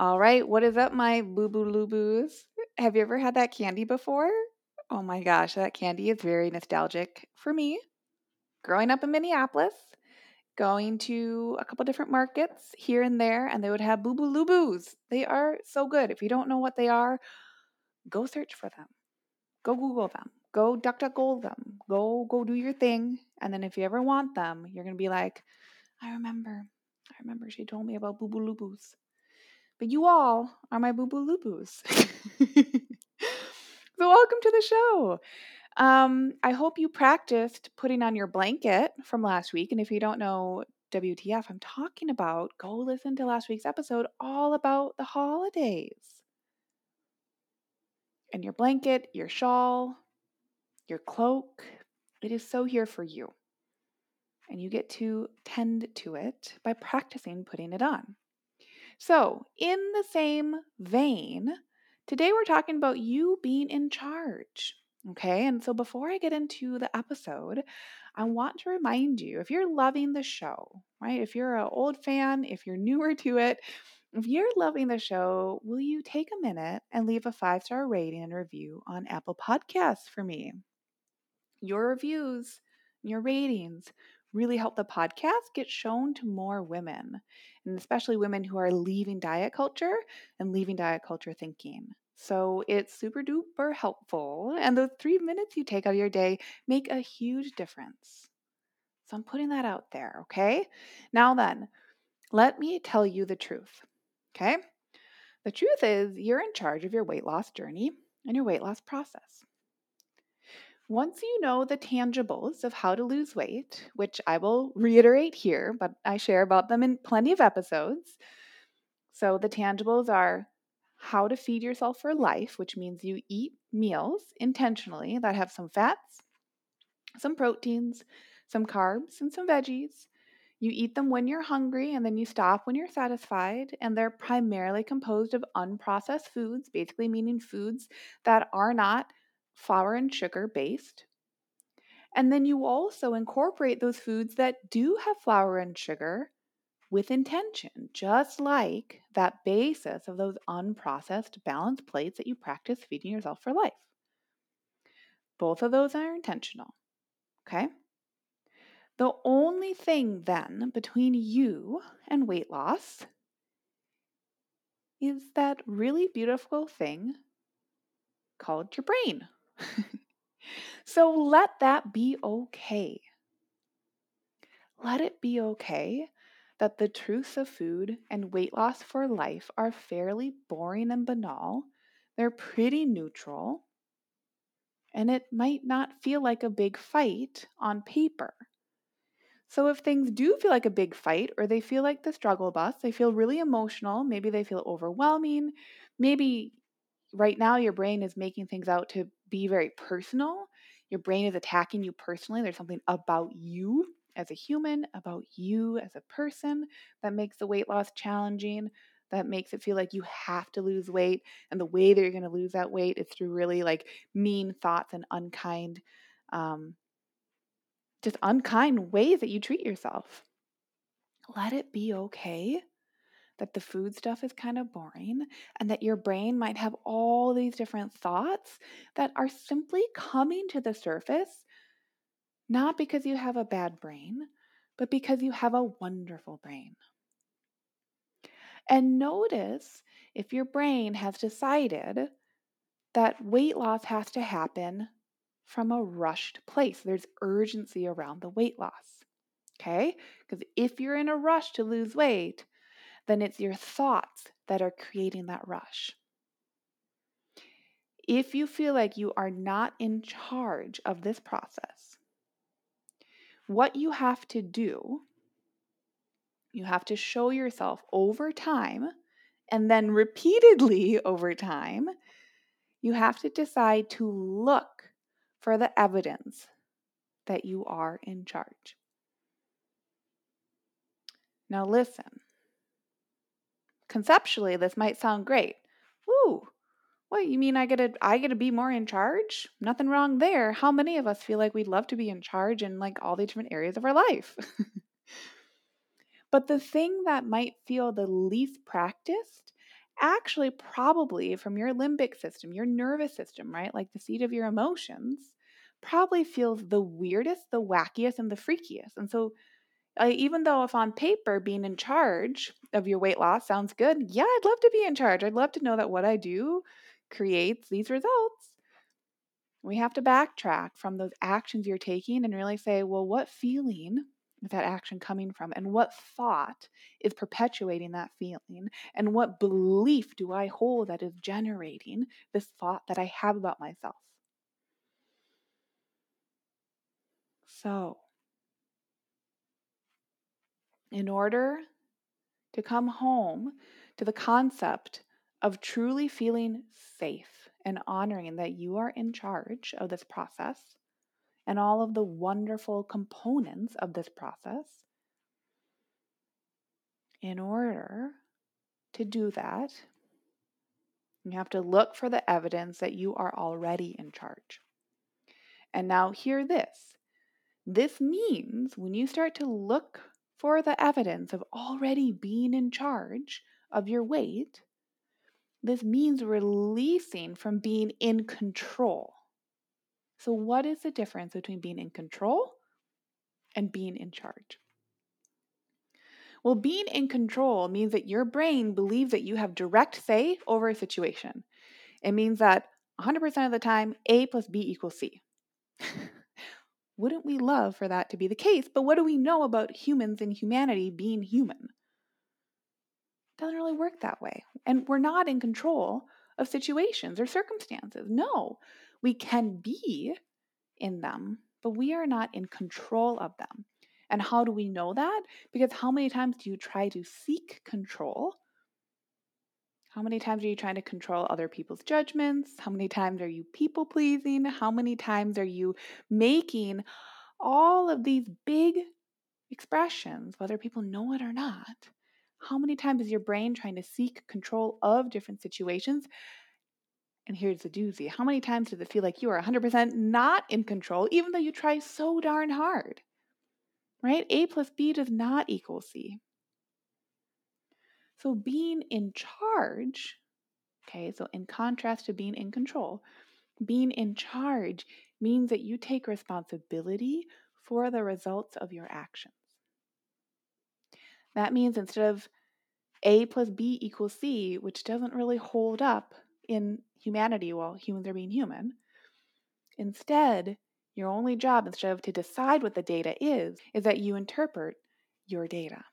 All right, what is up, my boo boo loo boos? Have you ever had that candy before? Oh my gosh, that candy is very nostalgic for me. Growing up in Minneapolis, going to a couple different markets here and there, and they would have boo boo loo boos. They are so good. If you don't know what they are, go search for them. Go Google them. Go duck duck go them. Go go do your thing. And then if you ever want them, you're gonna be like, I remember. I remember she told me about boo boo loo boos. But you all are my boo boo loo-boos. so welcome to the show. Um, I hope you practiced putting on your blanket from last week. And if you don't know WTF, I'm talking about, go listen to last week's episode all about the holidays. And your blanket, your shawl, your cloak, it is so here for you. And you get to tend to it by practicing putting it on. So, in the same vein, today we're talking about you being in charge. Okay, and so before I get into the episode, I want to remind you if you're loving the show, right? If you're an old fan, if you're newer to it, if you're loving the show, will you take a minute and leave a five star rating and review on Apple Podcasts for me? Your reviews, your ratings really help the podcast get shown to more women, and especially women who are leaving diet culture and leaving diet culture thinking. So it's super duper helpful, and those three minutes you take out of your day make a huge difference. So I'm putting that out there, okay? Now then, let me tell you the truth, okay? The truth is, you're in charge of your weight loss journey and your weight loss process. Once you know the tangibles of how to lose weight, which I will reiterate here, but I share about them in plenty of episodes. So, the tangibles are how to feed yourself for life, which means you eat meals intentionally that have some fats, some proteins, some carbs, and some veggies. You eat them when you're hungry and then you stop when you're satisfied. And they're primarily composed of unprocessed foods, basically meaning foods that are not flour and sugar based. And then you also incorporate those foods that do have flour and sugar with intention, just like that basis of those unprocessed balanced plates that you practice feeding yourself for life. Both of those are intentional. Okay? The only thing then between you and weight loss is that really beautiful thing called your brain. so let that be okay. Let it be okay that the truths of food and weight loss for life are fairly boring and banal. They're pretty neutral. And it might not feel like a big fight on paper. So, if things do feel like a big fight or they feel like the struggle bus, they feel really emotional, maybe they feel overwhelming, maybe right now your brain is making things out to be very personal. Your brain is attacking you personally. There's something about you as a human, about you as a person that makes the weight loss challenging, that makes it feel like you have to lose weight. And the way that you're going to lose that weight is through really like mean thoughts and unkind, um, just unkind ways that you treat yourself. Let it be okay that the food stuff is kind of boring and that your brain might have all these different thoughts that are simply coming to the surface, not because you have a bad brain, but because you have a wonderful brain. And notice if your brain has decided that weight loss has to happen from a rushed place. There's urgency around the weight loss. Okay? Because if you're in a rush to lose weight, then it's your thoughts that are creating that rush. If you feel like you are not in charge of this process, what you have to do, you have to show yourself over time and then repeatedly over time you have to decide to look for the evidence that you are in charge. Now, listen. Conceptually, this might sound great. Ooh, what you mean I get to I get to be more in charge? Nothing wrong there. How many of us feel like we'd love to be in charge in like all the different areas of our life? but the thing that might feel the least practiced actually probably from your limbic system, your nervous system, right? Like the seat of your emotions, probably feels the weirdest, the wackiest, and the freakiest. And so, even though if on paper being in charge of your weight loss sounds good, yeah, I'd love to be in charge. I'd love to know that what I do creates these results. We have to backtrack from those actions you're taking and really say, well, what feeling is that action coming from? And what thought is perpetuating that feeling? And what belief do I hold that is generating this thought that I have about myself? So, in order to come home to the concept of truly feeling safe and honoring that you are in charge of this process and all of the wonderful components of this process, in order to do that, you have to look for the evidence that you are already in charge. And now, hear this this means when you start to look for the evidence of already being in charge of your weight, this means releasing from being in control. So, what is the difference between being in control and being in charge? Well, being in control means that your brain believes that you have direct say over a situation. It means that 100% of the time, A plus B equals C. Wouldn't we love for that to be the case? But what do we know about humans and humanity being human? It doesn't really work that way. And we're not in control of situations or circumstances. No, we can be in them, but we are not in control of them. And how do we know that? Because how many times do you try to seek control? How many times are you trying to control other people's judgments? How many times are you people pleasing? How many times are you making all of these big expressions, whether people know it or not? How many times is your brain trying to seek control of different situations? And here's the doozy how many times does it feel like you are 100% not in control, even though you try so darn hard? Right? A plus B does not equal C. So being in charge, okay, so in contrast to being in control, being in charge means that you take responsibility for the results of your actions. That means instead of A plus B equals C, which doesn't really hold up in humanity while humans are being human, instead, your only job, instead of to decide what the data is, is that you interpret your data.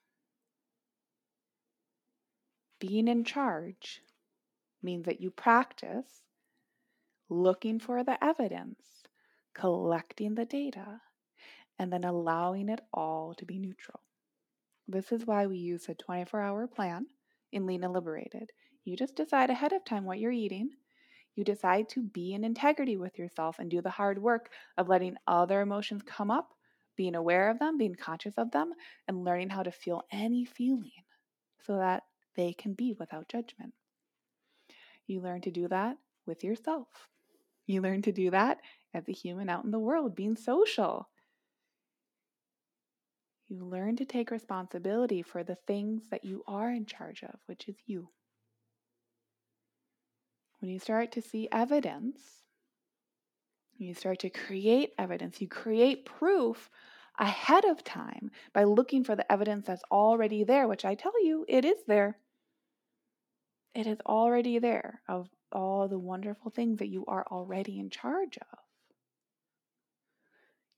Being in charge means that you practice looking for the evidence, collecting the data, and then allowing it all to be neutral. This is why we use a 24 hour plan in Lean and Liberated. You just decide ahead of time what you're eating. You decide to be in integrity with yourself and do the hard work of letting other emotions come up, being aware of them, being conscious of them, and learning how to feel any feeling so that they can be without judgment. You learn to do that with yourself. You learn to do that as a human out in the world, being social. You learn to take responsibility for the things that you are in charge of, which is you. When you start to see evidence, you start to create evidence, you create proof ahead of time by looking for the evidence that's already there, which I tell you, it is there. It is already there of all the wonderful things that you are already in charge of.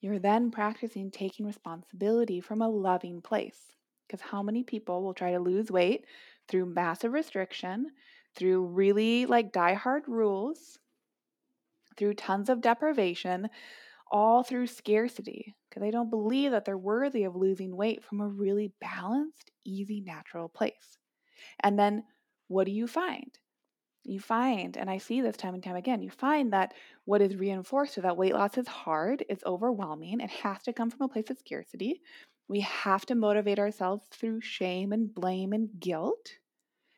You're then practicing taking responsibility from a loving place. Because how many people will try to lose weight through massive restriction, through really like die-hard rules, through tons of deprivation, all through scarcity, because they don't believe that they're worthy of losing weight from a really balanced, easy, natural place. And then what do you find? you find, and I see this time and time again, you find that what is reinforced is that weight loss is hard, it's overwhelming, it has to come from a place of scarcity. We have to motivate ourselves through shame and blame and guilt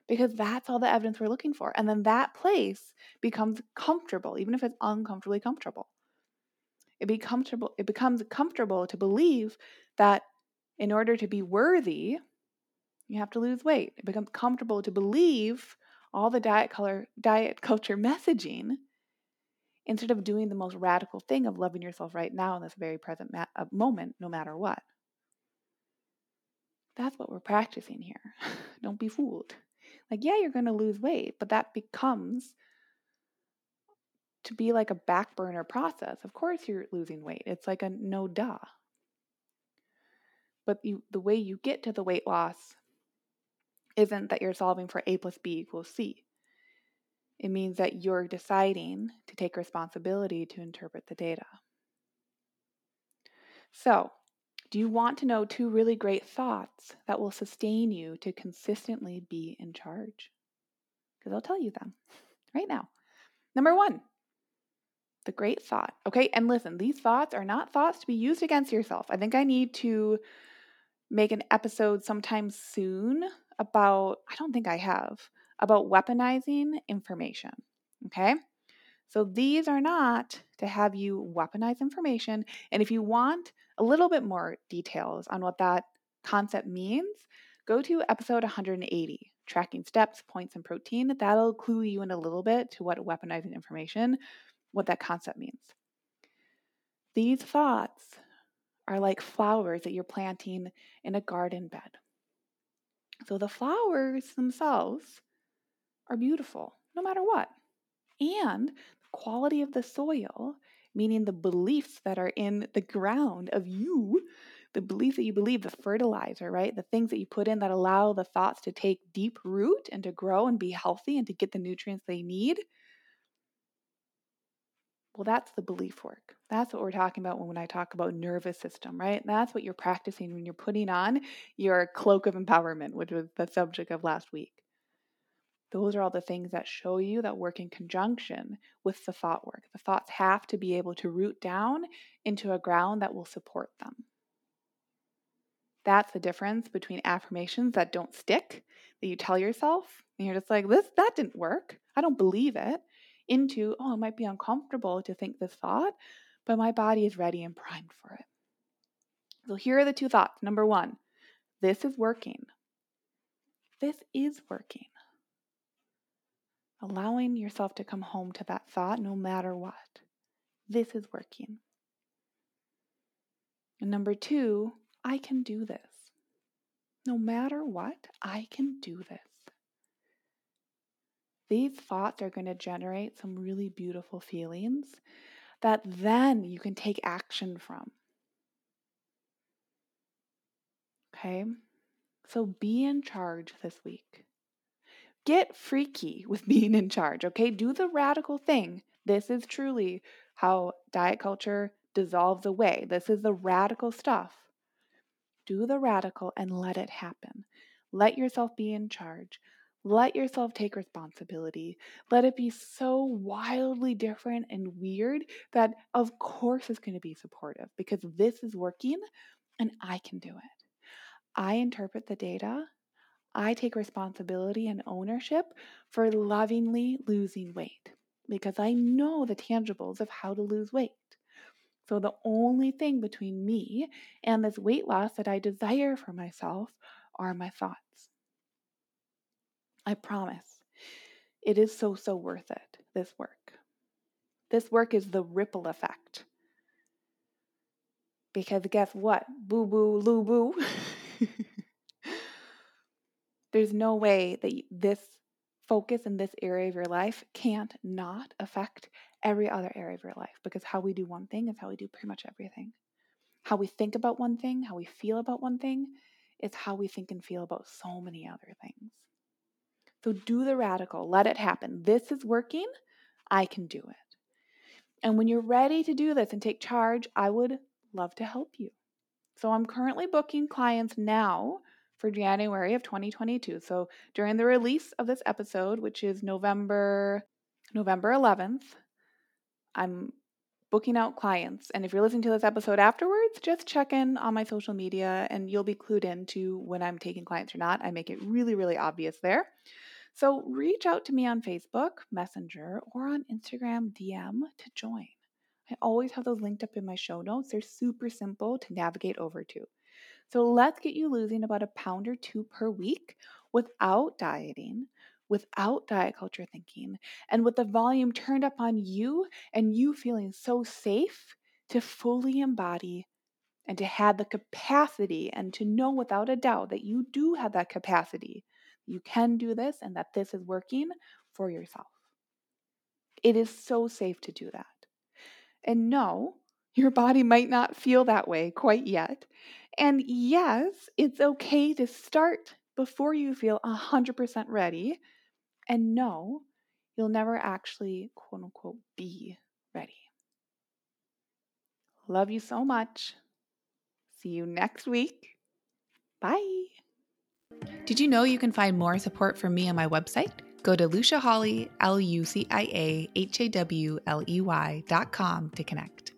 because that's all the evidence we're looking for. And then that place becomes comfortable, even if it's uncomfortably comfortable. It, be comfortable, it becomes comfortable to believe that in order to be worthy, you have to lose weight. It becomes comfortable to believe all the diet color diet culture messaging instead of doing the most radical thing of loving yourself right now in this very present ma- uh, moment no matter what. That's what we're practicing here. Don't be fooled. Like yeah you're going to lose weight but that becomes to be like a back burner process. Of course you're losing weight. It's like a no duh but you, the way you get to the weight loss isn't that you're solving for A plus B equals C. It means that you're deciding to take responsibility to interpret the data. So, do you want to know two really great thoughts that will sustain you to consistently be in charge? Because I'll tell you them right now. Number one, the great thought. Okay, and listen, these thoughts are not thoughts to be used against yourself. I think I need to make an episode sometime soon about, I don't think I have, about weaponizing information. Okay? So these are not to have you weaponize information. And if you want a little bit more details on what that concept means, go to episode 180, Tracking Steps, Points, and Protein. That'll clue you in a little bit to what weaponizing information, what that concept means. These thoughts are like flowers that you're planting in a garden bed. So the flowers themselves are beautiful no matter what. And the quality of the soil, meaning the beliefs that are in the ground of you, the beliefs that you believe, the fertilizer, right? The things that you put in that allow the thoughts to take deep root and to grow and be healthy and to get the nutrients they need well, that's the belief work. That's what we're talking about when I talk about nervous system, right? That's what you're practicing when you're putting on your cloak of empowerment, which was the subject of last week. Those are all the things that show you that work in conjunction with the thought work. The thoughts have to be able to root down into a ground that will support them. That's the difference between affirmations that don't stick, that you tell yourself, and you're just like, this, that didn't work. I don't believe it into, oh, it might be uncomfortable to think this thought, but my body is ready and primed for it. So here are the two thoughts. Number one, this is working. This is working. Allowing yourself to come home to that thought no matter what. This is working. And number two, I can do this. No matter what, I can do this these thoughts are going to generate some really beautiful feelings that then you can take action from. Okay? So be in charge this week. Get freaky with being in charge, okay? Do the radical thing. This is truly how diet culture dissolves away. This is the radical stuff. Do the radical and let it happen. Let yourself be in charge. Let yourself take responsibility. Let it be so wildly different and weird that, of course, it's going to be supportive because this is working and I can do it. I interpret the data. I take responsibility and ownership for lovingly losing weight because I know the tangibles of how to lose weight. So, the only thing between me and this weight loss that I desire for myself are my thoughts. I promise. It is so, so worth it, this work. This work is the ripple effect. Because guess what? Boo boo, loo boo. There's no way that this focus in this area of your life can't not affect every other area of your life because how we do one thing is how we do pretty much everything. How we think about one thing, how we feel about one thing, is how we think and feel about so many other things. So do the radical, let it happen. This is working, I can do it. And when you're ready to do this and take charge, I would love to help you. So I'm currently booking clients now for January of 2022. So during the release of this episode, which is November November 11th, I'm booking out clients. And if you're listening to this episode afterwards, just check in on my social media and you'll be clued into when I'm taking clients or not. I make it really, really obvious there. So reach out to me on Facebook, Messenger, or on Instagram DM to join. I always have those linked up in my show notes. They're super simple to navigate over to. So let's get you losing about a pound or two per week without dieting, without diet culture thinking, and with the volume turned up on you and you feeling so safe to fully embody and to have the capacity and to know without a doubt that you do have that capacity. You can do this and that this is working for yourself. It is so safe to do that. And no, your body might not feel that way quite yet. And yes, it's okay to start before you feel 100% ready. And no, you'll never actually, quote unquote, be ready. Love you so much. See you next week. Bye. Did you know you can find more support from me on my website? Go to Lucia Hawley, L U C I A H A W L E Y dot com to connect.